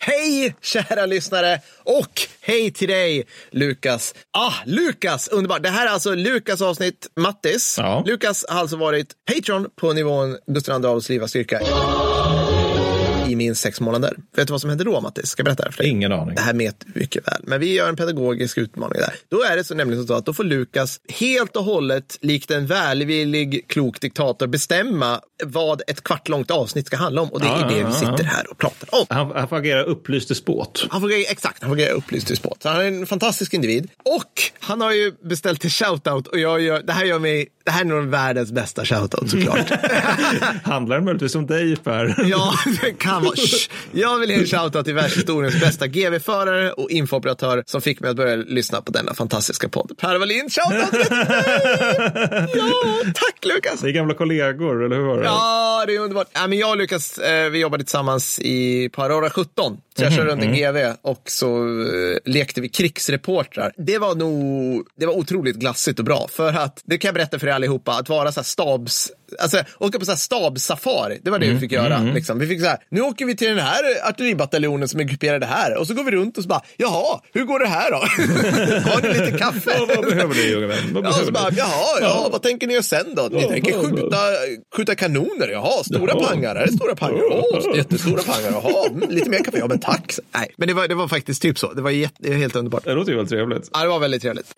Hej kära lyssnare och hej till dig Lukas. Ah, Lukas, underbart. Det här är alltså Lukas avsnitt Mattis. Ja. Lukas har alltså varit Patreon på nivån Gustav II Adolfs liv och styrka minst sex månader. Vet du vad som hände då Mattis? Ska jag berätta det för dig? Ingen aning. Det här vet du mycket väl. Men vi gör en pedagogisk utmaning där. Då är det så nämligen så att då får Lukas helt och hållet, likt en välvillig, klok diktator, bestämma vad ett kvart långt avsnitt ska handla om. Och det är Ja, det vi sitter här och pratar om. Han, han får agera upplyst despot. Han får exakt, han får greja upplyst i spot. Så han är en fantastisk individ. Och han har ju beställt till shoutout och jag gör, det här gör mig, det här är nog världens bästa shoutout såklart. Handlar det möjligtvis om dig Per? ja, det kan. Jag vill ge en shoutout till världshistoriens bästa GV-förare och infooperatör som fick mig att börja lyssna på denna fantastiska podd. Per Wallin, shoutout till dig! Ja, tack Lukas! Ni är gamla kollegor, eller hur var det? Ja, det är underbart. Ja, men jag och Lukas, eh, vi jobbade tillsammans i, på Aurora 17. Så jag körde runt en GV och så eh, lekte vi krigsreportrar. Det var nog, det var otroligt glassigt och bra. För att, det kan jag berätta för er allihopa, att vara så här stabs, alltså åka på så här stabssafari. Det var det vi fick göra. Liksom. Vi fick så här, nu åker vi till den här artilleribataljonen som är grupperade här. Och så går vi runt och så bara, jaha, hur går det här då? Har ni lite kaffe? Vad, vad behöver ni, unge vän? Vad Ja, behöver bara, ni? jaha, ja, vad tänker ni göra sen då? Ni Ja, tänker ja, skjuta, skjuta kanoner? Jaha, stora Ja. pangar? Är det stora pangar? Åh, jättestora pangar. Jaha, mm, lite mer kaffe? Ja, men tack. Nej, men det var, det var faktiskt typ så. Det var, jätte, helt underbart. Det låter ju väldigt trevligt. Ja, det var väldigt trevligt.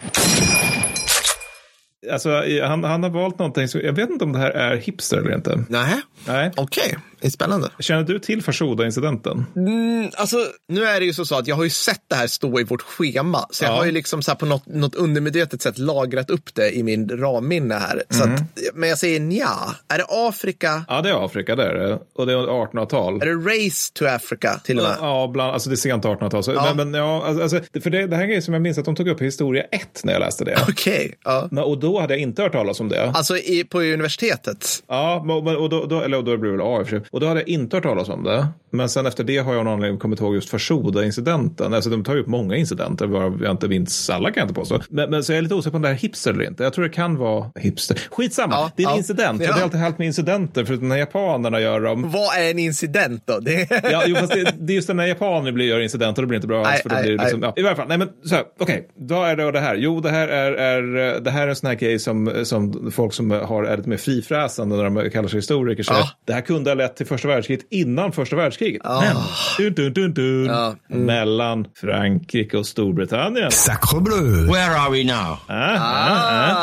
Alltså, han, han har valt någonting, som, jag vet inte om det här är hipster eller inte. Nej, Nej. okej. Det är spännande. Känner du till Fashoda-incidenten? Mm, alltså, nu är det ju så, så att jag har ju sett det här stå i vårt schema. Så jag Ja. har ju liksom så på något, något undermedvetet sätt lagrat upp det i min ramminne här. Så Mm. att, men jag säger nja. Är det Afrika? Ja, det är Afrika, det är det. Och det är 1800-tal. Är det Race to Africa till och med? Ja, bland, alltså det är sent 1800-tal. Så, Ja. Men, men ja, alltså, för det, det här är en grej som jag minns att de tog upp i historia 1 när jag läste det. Okej, ja. Nå, Och då hade jag inte hört talas om det. Alltså i, på universitetet? Ja, men- och då, då, eller då blir det väl A i och för sig. Och då hade jag inte hört talas om det. Men sen efter det har jag någon anledning kommit ihåg just Fashoda-incidenten. Alltså de tar ju upp många incidenter, varav jag inte minns alla kan jag inte påstå. Men, men så jag är lite osäker på om det är hipster eller inte. Jag tror det kan vara hipster. Skitsamma, Ja, det är en ja. incident. Ja. Det är alltid härligt med incidenter, för när japanerna gör dem. Vad är en incident då? Det... Ja, jo, fast det, det är just när japaner blir, gör incidenter, då blir det inte bra alls. För då blir det liksom, ja, I varje fall, nej men så här, okej, då är det och det här. Jo, det här är, är, det här är en sån här grej som, som folk som har, är lite mer frifräsande när de kallar sig historiker säger. Det här kunde ha lett till första världskriget innan första världskriget. Men, dun, dun, dun, dun, Ja, mellan Frankrike och Storbritannien. Sacre bleu. Where are we now? Ah,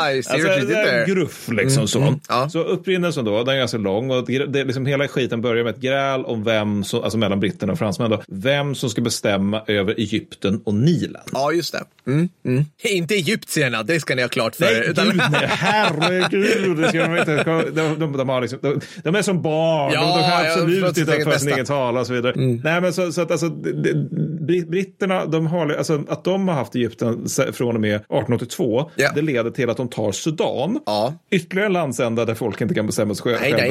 Ah, you Alltså, det är gruff liksom så. ja. Så upprinnelsen då, den är ganska lång och det, det, liksom hela skiten börjar med ett gräl om vem, som, alltså mellan britterna och fransmännen då, vem som ska bestämma över Egypten och Nilen. Ja, just det. Mm, mm. Inte egyptierna, det ska ni ha klart för Nej, er. Utan... gud, nej, herregud, det ska de inte. De, de, de, har liksom, de, de är som barn, Ja, de, de kan absolut inte eget för sin egen tala och så vidare. Nej, men så, så att alltså, det- britterna, de har, alltså, att de har haft Egypten från och med 1882, Ja. det leder till att de tar Sudan. Ja. Ytterligare en landsända där folk inte kan bestämma sig själva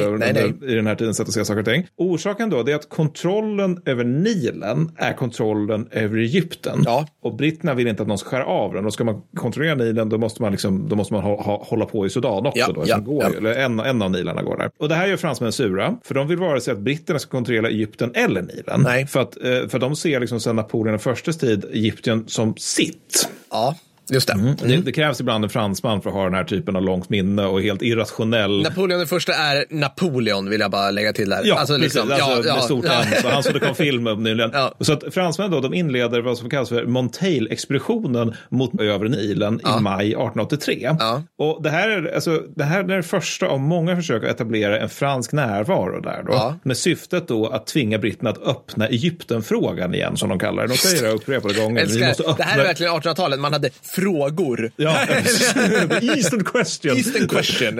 i den här tiden sätt att se saker och ting. Orsaken då är att kontrollen över Nilen är kontrollen över Egypten. Ja. Och britterna vill inte att någon ska skära av den. Och ska man kontrollera Nilen då måste man, liksom, då måste man ha, ha, hålla på i Sudan också. Ja, då, ja, går, ja. eller en, en av Nilarna går där. Och det här gör fransmännen sura. För de vill vare sig att britterna ska kontrollera Egypten eller Nilen. Nej. För, att, eh, för de ser liksom sedan Napoleon den förstes tid Egypten som sitt. Ja, just det. Mm. Det, det krävs ibland en fransman för att ha den här typen av långt minne och helt irrationell Napoleon den första är Napoleon, vill jag bara lägga till där. Ja, alltså, precis. liksom, alltså, ja, ja, med stort ja. Så han som det kom film om nyligen. Ja. Så att fransmännen då, de inleder vad som kallas för Monteil-expeditionen mot övre Nilen i maj 1883. Ja. Och det här, är, alltså, det här är det första av många försök att etablera en fransk närvaro där då. Ja. Med syftet då att tvinga britterna att öppna Egypten-frågan igen, som de kallar det. De säger det upprepade gånger. Vi måste Älskar, öppna... det här är verkligen 1800-talet. Man hade frågor. Ja, Eastern question. Eastern question.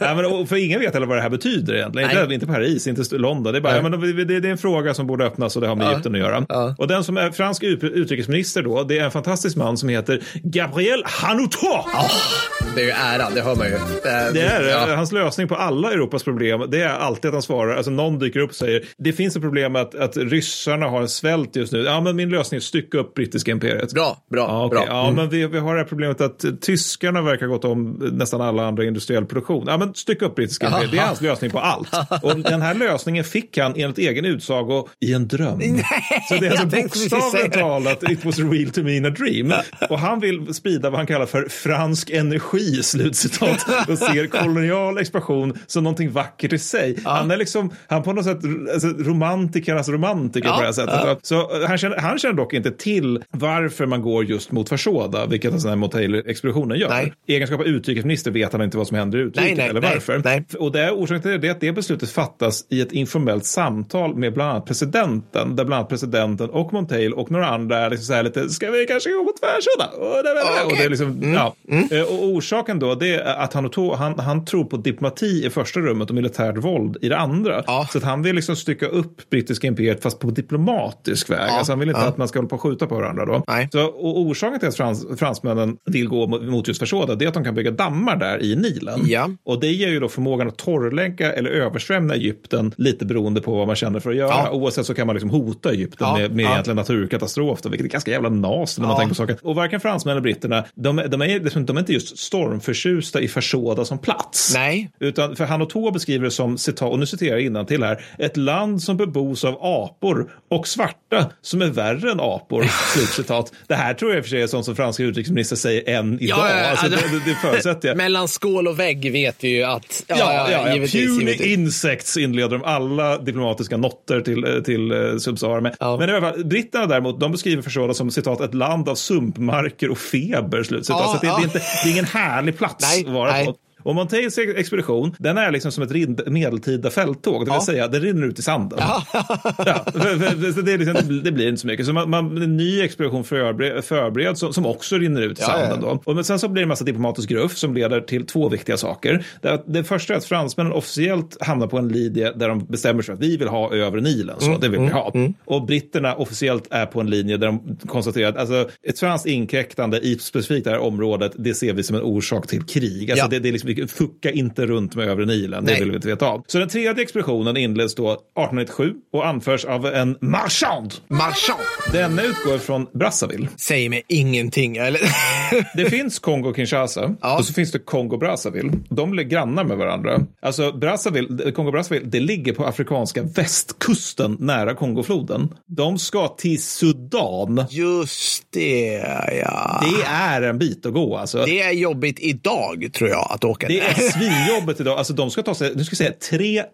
ja, men, för ingen vet heller vad det här betyder egentligen. Nej. Inte, inte Paris, inte London. Det är, bara, ja, men, det, det är en fråga som borde öppnas och det har med Egypten att göra. Ja. Och den som är fransk ut- utrikesminister då, det är en fantastisk man som heter Gabriel Hanoutot. Det är ju ära, det hör man ju. Det är Ja. Hans lösning på alla Europas problem, det är alltid att han svarar, alltså någon dyker upp och säger, det finns ett problem med att, att ryssarna har en svält just nu. Ja, men min lösning är att stycka upp brittiska imperiet. Bra, bra, Ja, okej. bra. ja men vi, vi har det här problemet att tyskarna verkar gått om nästan alla andra industriell produktion. Ja, men stycka upp brittiska imperiet, det är hans lösning på allt. Och den här lösningen fick han enligt egen utsago i en dröm. Så det är alltså bokstavligt talat, it was real to me in a dream. Och han vill sprida vad han kallar för fransk energi, slutcitat, och ser kolonial expansion som någonting vackert i sig. Han är liksom, han på något sätt alltså, romantikernas romantiker på Ja, det här sättet. Så eh, han känner, han känner dock inte till varför man går just mot Fashoda, vilket en sån här Motail-expeditionen gör. Nej. I egenskap av utrikesminister vet han inte vad som händer i Nej, nej, eller nej, varför. nej. Och det orsaken till det är att det beslutet fattas i ett informellt samtal med bland annat presidenten, där bland annat presidenten och Montail och några andra är liksom så här lite, ska vi kanske gå mot Fashoda? Och Okej. och det är liksom, ja. Eh, Och orsaken då, det är att han, han, han tror på diplomati i första rummet och militärt våld i det andra. Ja. Så att han vill liksom stycka upp brittiska imperiet fast på diplomatisk väg. Ja, Alltså han vill inte ja. att man ska hålla på och skjuta på varandra då. Nej. Så, och orsaken till att frans, fransmännen vill gå mot, just Fashoda, det är att de kan bygga dammar där i Nilen. Ja. Och det ger ju då förmågan att torrlägga eller översvämma Egypten lite beroende på vad man känner för att göra. Ja. Oavsett så kan man liksom hota Egypten Ja, med, med ja. egentligen naturkatastrof, då, vilket är ganska jävla nas när man Ja. tänker på saken. Och varken fransmän eller britterna, de, de, är, liksom- de är inte just stormförtjusta i Fashoda som plats. Nej. Utan för Hanoto beskriver det som, citat, och nu citerar jag till här, ett land som bebos av apor och svarta som är värre än apor. Slutcitat. Det här tror jag i och för sig är sånt som franska utrikesminister säger än idag. Ja, ja, alltså, ja, det, det, förutsätter jag. Mellan skål och vägg vet vi ju att... Ja, ja, ja, givetvis, Puny givetvis. insects inleder de alla diplomatiska noter till, till uh, Subsahara med. Ja. Men i alla fall, britterna däremot, de beskriver Fashoda som citat ett land av sumpmarker och feber. Slutcitat. Ja, så att det, ja. det, är inte, det är ingen härlig plats Nej, att vara nej. på. Och Montails expedition, den är liksom som ett medeltida fälttåg, det vill Ja. säga det rinner ut i sanden. Ja, så det, liksom, det blir inte så mycket. Så man, man, en ny expedition förbered, förbereds som, som också rinner ut i Ja, ja, sanden. Då. Och men sen så blir det en massa diplomatisk gruff som leder till två viktiga saker. Det, det första är att fransmännen officiellt hamnar på en linje där de bestämmer sig för att vi vill ha över Nilen. Så det vill vi ha. Och britterna officiellt är på en linje där de konstaterar att alltså, ett franskt inkräktande i specifikt det här området, det ser vi som en orsak till krig. Alltså, Ja. det, det är liksom, vi fucka inte runt med övre Nilen, det Nej. vill vi inte veta av. Så den tredje expeditionen inleds då 1897 och anförs av en marchand. Marchand. Denna utgår från Brazzaville. Säger mig ingenting. Eller? Det finns Kongo-Kinshasa Ja. och så finns det Kongo-Brazzaville. De ligger grannar med varandra. Alltså Brazzaville, Kongo-Brazzaville, det ligger på afrikanska västkusten nära Kongofloden. De ska till Sudan. Just det, ja. Det är en bit att gå alltså. Det är jobbigt idag, tror jag, att åka Det där. är svinjobbigt idag. Alltså de ska ta sig, nu ska jag säga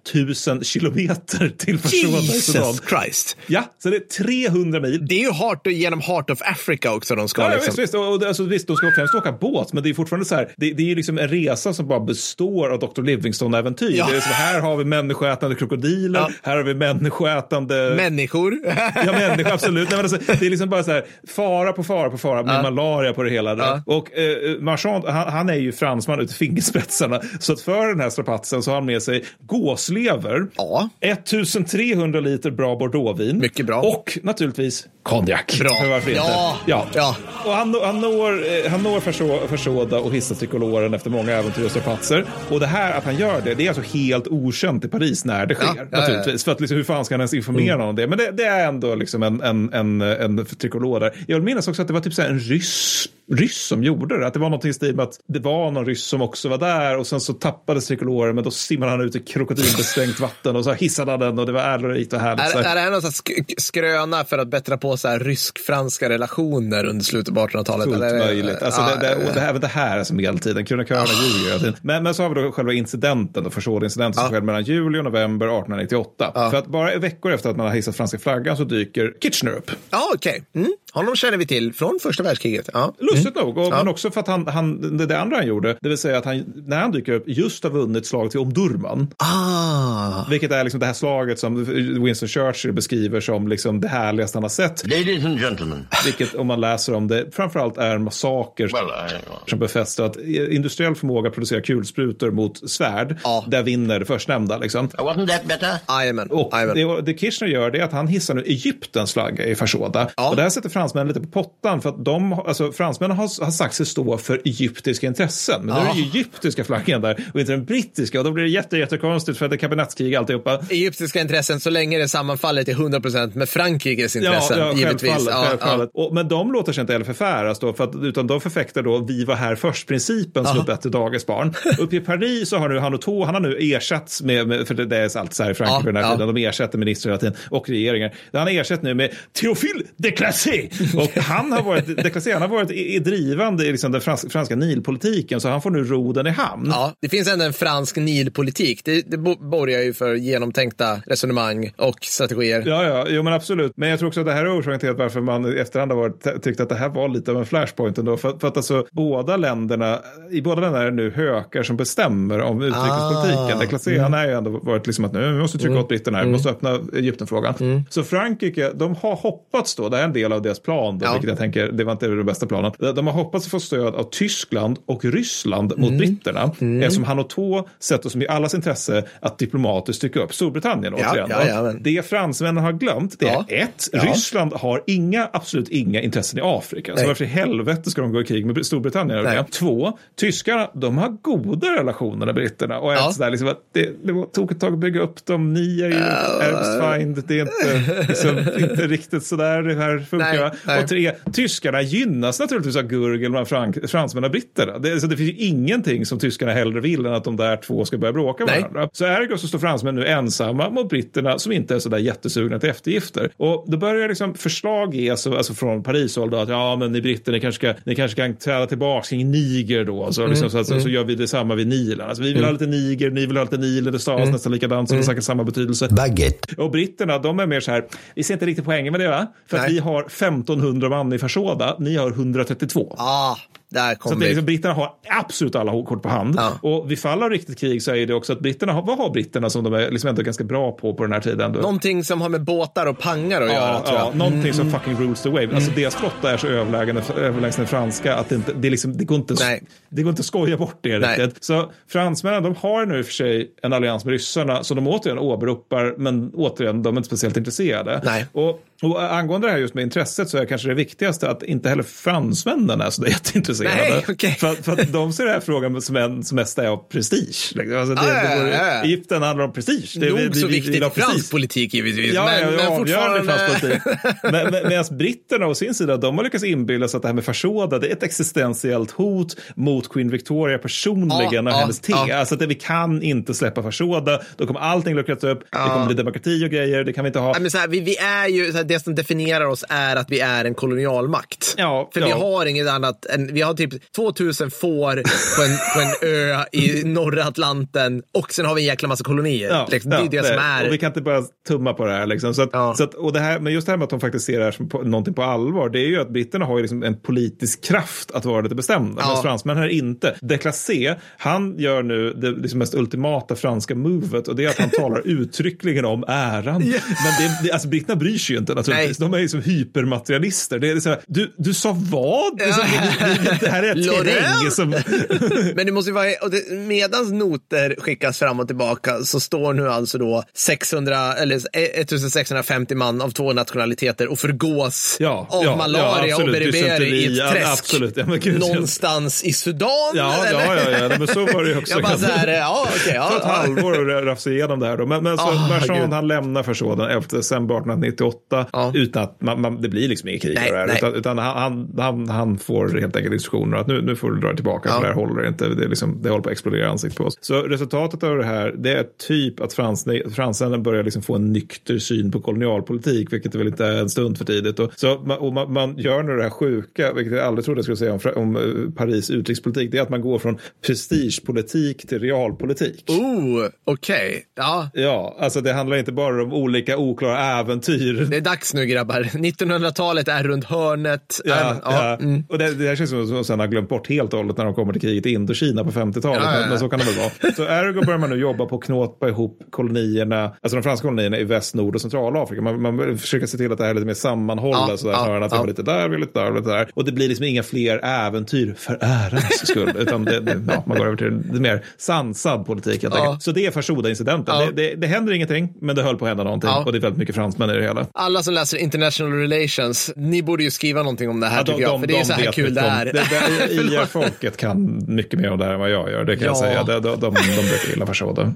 3000 kilometer till Sudan. Jesus Christ. Ja, så det är 300 mil. Det är ju heart, genom Heart of Africa också de ska Ja, liksom. visst, visst. Och, och, det- alltså, visst, de ska främst åka båt, men det är fortfarande så här. Det, det är ju liksom en resa som bara består av Dr. Livingstone-äventyr. Ja. Det är så här har vi människoätande krokodiler, Ja. här har vi människoätande... Människor. Ja, människa, absolut. Nej, men alltså, det är liksom bara så här, fara på fara på fara med malaria på det hela. Där. Ja. Och eh, Marchand, han, han är ju fransman ut i fingerspetsarna. Så att för den här strapatsen så har han med sig gåslever, Ja. 1300 liter bra bordeauxvin. Mycket bra. Och naturligtvis konjak. Bra. För varför inte? Ja. ja. Ja. Och han, han når, eh, han når Fashoda och hissar trikoloren efter många äventyr och strapatser. Och det här att han gör det, det är alltså helt okänt i Paris när det sker. Ja, naturligtvis. För att liksom, hur fan ska han ens informera om det? Men det, det är ändå liksom en, en, en, en trikolor där. Jag vill minnas också att det var typ så en ryss, ryss som gjorde det. Att det var något i stil med att det var någon ryss som också var där och sen så tappades trikoloren men då simmade han ut i krokodilbestängt vatten och så hissade han den och det var ärorikt och härligt. Är, här. är det här någon sk- skröna för att bättra på så rysk-franska relationer under slutet av 1800-talet? Fullt eller? möjligt. Alltså Ja, det, det, och det, här, även det här är som medeltiden. Krönikörerna ljuger hela tiden. Men, men så har vi då själva incidenten, då, Fashoda-incidenten som skedde mellan juli och november 1898. För att bara veckor efter att man har hissat franska flaggan så dyker Kitchener upp. Ja, okej. Mm. Honom känner vi till från första världskriget. Ja. Lustigt nog, och, men också för att han, han, det, det andra han gjorde, det vill säga att han, när han dyker upp, just har vunnit slaget till Omdurman. Ah. Vilket är liksom det här slaget som Winston Churchill beskriver som liksom det härligaste han har sett. Ladies and gentlemen. Vilket om man läser om det framförallt är en massaker Well, I, som befäster att industriell förmåga att producera kulsprutor mot svärd, Ja. där vinner det förstnämnda. Liksom. wasn't that better? Jajamän. Och det, det Kirchner gör det är att han hissar nu Egyptens flagga i Fashoda. Ja. Och det här sätter fransmännen lite på pottan för att de, alltså fransmännen har, har sagt sig stå för egyptiska intressen. Men nu är det ju egyptiska flaggan där och inte den brittiska och då blir det jätte, jättekonstigt för att det är kabinettskrig alltihopa. Egyptiska intressen så länge det sammanfaller till 100% med Frankrikes intressen. Ja, ja givetvis. självfallet. Ja, självfallet. Och, men de låter sig inte heller förfäras då, för att, utan de förfäktar då vi var här först-principen som ett bättre dagisbarn. Uppe i Paris så har nu han och Tå, han har nu ersatts med, med för det, är alltid så här i Frankrike Ja, den här ja. tiden, de ersätter ministrar hela tiden och regeringar. Han har ersatt nu med Théophile Declassé och han har varit, Declassé, han har varit i drivande i liksom den franska, franska Nilpolitiken så han får nu roden i hamn. Ja, det finns ändå en fransk Nilpolitik. Det, det bo- borgar ju för genomtänkta resonemang och strategier. Ja, ja, jo, men absolut. Men jag tror också att det här är orsaken till varför man i efterhand har varit, tyckt att det här var lite av en flashpoint ändå. För, för att alltså båda länderna, i båda länderna är det nu hökar som bestämmer om utrikespolitiken. Ah. Det klassiska han har ju ändå varit liksom att nu vi måste trycka åt britterna här, vi måste öppna Egyptenfrågan. Så Frankrike, de har hoppats då, det är en del av deras plan, då, Ja. vilket jag tänker, det var inte den bästa planen. De har hoppats att få stöd av Tyskland och Ryssland mot britterna. Eftersom han och Tå sätter som i allas intresse att diplomatiskt stycka upp Storbritannien Ja, återigen. ja, ja, men- Det fransmännen har glömt det är ett. Ryssland har inga, absolut inga intressen i Afrika. Så varför i helvete ska de gå i krig med Storbritannien? Nej. Två, tyskarna, de har goda relationer med britterna. Och Ja. ett sådär, liksom, att det, det tog ett tag att bygga upp dem. Ni är ju Arabs find. Det är inte, liksom, inte riktigt sådär det här funkar. Nej, nej. Och tre, tyskarna gynnas naturligtvis av gurgel mellan frank, fransmän och britterna. Det, så det finns ju ingenting som tyskarna hellre vill än att de där två ska börja bråka med varandra. Så ergo så står fransmän nu ensamma mot britterna som inte är så där jättesugna till eftergifter. Och då börjar liksom förslag ges alltså från Parishåll då att ja men ni britter ni kanske ska, ni kanske kan träda tillbaka kring Niger då. Så, liksom, så, att, så, så gör vi detsamma vid Nilen. Alltså, vi vill ha lite Niger, ni vill ha lite Nilen, det stavas nästan likadant så det har säkert samma betydelse. baguette, Och britterna, de är mer så här, vi ser inte riktigt poängen med det va? För att vi har 1500 man i Fashoda, ni har 132. Ah, där Så kom att det liksom, britterna har absolut alla kort på hand. Ja. Och vid fall av riktigt krig så är det också att britterna har, vad har britterna som de är liksom ändå ganska bra på på den här tiden? Då? Någonting som har med båtar och pangar att göra, Ja, tror jag. ja, någonting som fucking rules the wave. Alltså deras flotta är så överlägsen den franska att det, inte, det, liksom, det, går inte, Nej. det går inte att skoja bort det Nej. riktigt. Så fransmännen de har nu i och för sig en allians med ryssarna som de återigen åberopar men återigen de är inte speciellt intresserade. Nej. Och, och angående det här just med intresset så är kanske det viktigaste att inte heller fransmännen är så jätteintresserade. Nej, okej. för, för att de ser den här frågan som, en, som mest är av prestige. Liksom. Alltså det, Ah, det vore, ja. Egypten handlar om prestige. Det, Nog vi- vi- så vi viktigt ha i fransk politik givetvis. Ja, men, ja, men fortfarande... fransk politik. Men, men, medan britterna å sin sida, de har lyckats inbilla sig att det här med Fashoda, det är ett existentiellt hot mot Queen Victoria personligen Ja, och ja, hennes te. ja. Alltså att vi kan inte släppa Fashoda, då kommer allting luckras upp, det kommer bli demokrati och grejer, det kan vi inte ha. Men så här, vi, vi är ju, så här, det som definierar oss är att vi är en kolonialmakt. Ja, För vi ja. har inget annat än, vi har typ 2000 får på en, på en ö i norra Atlanten och sen har vi en jäkla massa kolonier. liksom, det är det som är. Och vi kan inte bara tumma på det här. Liksom. Så att, Ja. så att, och det här, men just det här med att de faktiskt ser det här som på, någonting på allvar, det är ju att britterna har ju liksom en politisk kraft att vara lite bestämda, Ja. medan fransmännen är inte. Declassé, han gör nu det liksom mest ultimata franska movet och det är att han talar uttryckligen om äran. Men det, det, alltså, britterna bryr sig ju inte naturligtvis. Nej. De är ju som hypermaterialister. Det är så här, du, du sa vad? Så, det, här är terräng som... Men det måste ju vara, medans noter skickas fram och tillbaka så står nu alltså då 600, eller 1650 man av två nationaliteter och förgås Ja, av ja, malaria ja, och beriberi i ett träsk. ja. Ja, gud, någonstans i Sudan. Ja, eller? ja, ja, ja, men så var det ju också. Jag bara så här, ja ett ja, ja. halvår att rafsa igenom det här då. Men, men så Ah, Marchand han lämnar för sådan 11 december 1898 Ja. utan att man, man, det blir liksom inget krig Nej, det här. Utan, utan han, han, han, får helt enkelt instruktioner att nu, nu får du dra tillbaka Ja. för det här håller inte. Det, liksom, det håller på att explodera ansiktet på oss. Så resultatet av det här det är typ att frans, fransmännen börjar liksom få en nykter syn på kolonialpolitik, vilket väl inte är en stund för tidigt. Och, så och man, man gör nu det här sjuka, vilket jag aldrig trodde jag skulle säga om, om eh, Paris utrikespolitik, det är att man går från prestigepolitik till realpolitik. Oh, okej. Ja, Ja, alltså det handlar inte bara om olika oklara äventyr. Dags nu grabbar. 1900-talet är runt hörnet. Ja, Äh, ja. mm. Och det, det här känns som att sen har glömt bort helt och hållet när de kommer till kriget i Indokina på 50-talet. Ja, ja, ja. Men, så kan det väl vara. Så ergo börjar man nu jobba på att knåpa ihop kolonierna, alltså de franska kolonierna i väst, nord och centralafrika. Man, man försöker se till att det här är lite mer sammanhållet. Ja, sådär, ja, snarare än att vi ja. har lite där, vi har lite där, och lite där. Och det blir liksom inga fler äventyr för ärans skull. Utan det, det, ja, man går över till det mer sansad politik Ja. Så det är Fashoda-incidenten. Ja. Det, det, det händer ingenting, men det höll på att hända någonting. Ja. Och det är väldigt mycket fransmän i det hela. Alla som läser international relations, ni borde ju skriva någonting om det här Ja, tycker jag. För det är så här kul det är. Det, det, IR-folket kan mycket mer om det här än vad jag gör, det kan jag Ja. säga. De, de, de, de brukar gilla Fashoda.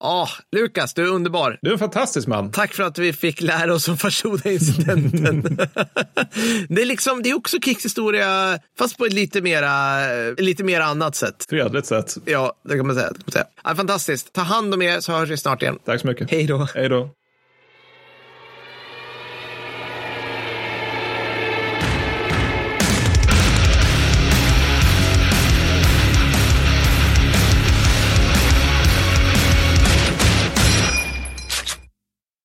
Ja, Lukas, du är underbar. Du är en fantastisk man. Tack för att vi fick lära oss om Fashoda-incidenten. det, är liksom, det är också krigshistoria, fast på ett lite mera, lite mera annat sätt. Fredligt sätt. Ja, det kan man säga. Det kan man säga. Ja, fantastiskt. Ta hand om er så hörs vi snart igen. Tack så mycket. Hej då. Hej då.